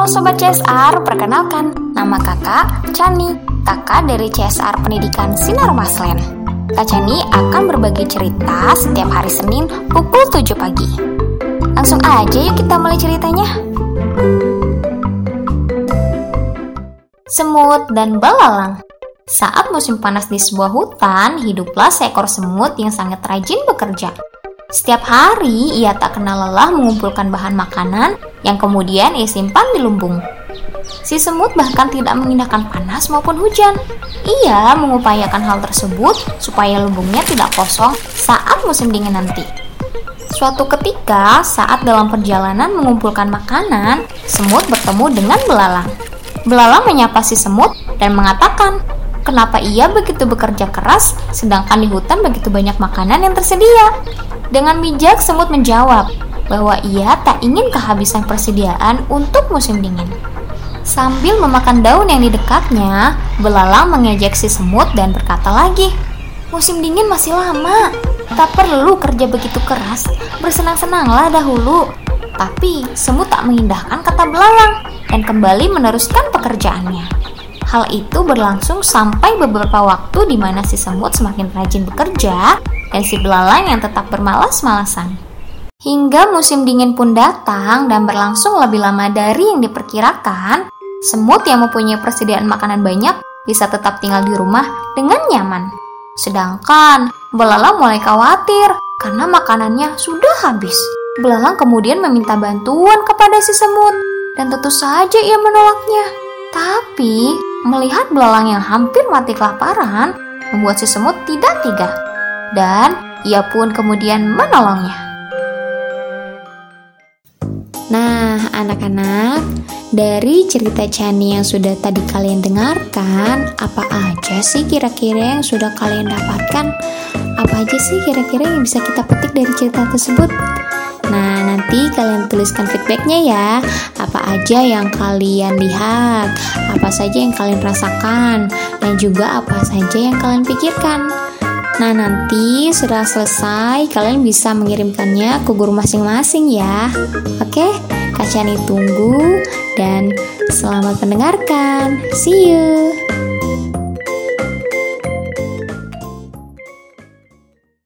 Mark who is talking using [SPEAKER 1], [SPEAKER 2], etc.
[SPEAKER 1] Halo Sobat CSR, perkenalkan, nama kakak Chani, kakak dari CSR Pendidikan Sinar Maslen. Kak Chani akan berbagi cerita setiap hari Senin pukul 7 pagi. Langsung aja yuk kita mulai ceritanya. Semut dan belalang Saat musim panas di sebuah hutan, hiduplah seekor semut yang sangat rajin bekerja. Setiap hari ia tak kenal lelah mengumpulkan bahan makanan yang kemudian ia simpan di lumbung. Si semut bahkan tidak mengindahkan panas maupun hujan. Ia mengupayakan hal tersebut supaya lumbungnya tidak kosong saat musim dingin nanti. Suatu ketika, saat dalam perjalanan mengumpulkan makanan, semut bertemu dengan belalang. Belalang menyapa si semut dan mengatakan, kenapa ia begitu bekerja keras sedangkan di hutan begitu banyak makanan yang tersedia. Dengan bijak, semut menjawab bahwa ia tak ingin kehabisan persediaan untuk musim dingin. Sambil memakan daun yang di dekatnya, belalang mengejek si semut dan berkata lagi, Musim dingin masih lama, tak perlu kerja begitu keras, bersenang-senanglah dahulu. Tapi semut tak mengindahkan kata belalang dan kembali meneruskan pekerjaannya. Hal itu berlangsung sampai beberapa waktu di mana si semut semakin rajin bekerja dan si belalang yang tetap bermalas-malasan. Hingga musim dingin pun datang dan berlangsung lebih lama dari yang diperkirakan, semut yang mempunyai persediaan makanan banyak bisa tetap tinggal di rumah dengan nyaman. Sedangkan belalang mulai khawatir karena makanannya sudah habis. Belalang kemudian meminta bantuan kepada si semut dan tentu saja ia menolaknya. Tapi melihat belalang yang hampir mati kelaparan membuat si semut tidak tega dan ia pun kemudian menolongnya. Nah, anak-anak, dari cerita Chani yang sudah tadi kalian dengarkan, apa aja sih kira-kira yang sudah kalian dapatkan? Apa aja sih kira-kira yang bisa kita petik dari cerita tersebut? Nah, nanti kalian tuliskan feedbacknya ya. Apa aja yang kalian lihat, apa saja yang kalian rasakan, dan juga apa saja yang kalian pikirkan. Nah, nanti sudah selesai, kalian bisa mengirimkannya ke guru masing-masing ya. Oke, Kak Chani tunggu dan selamat mendengarkan. See you.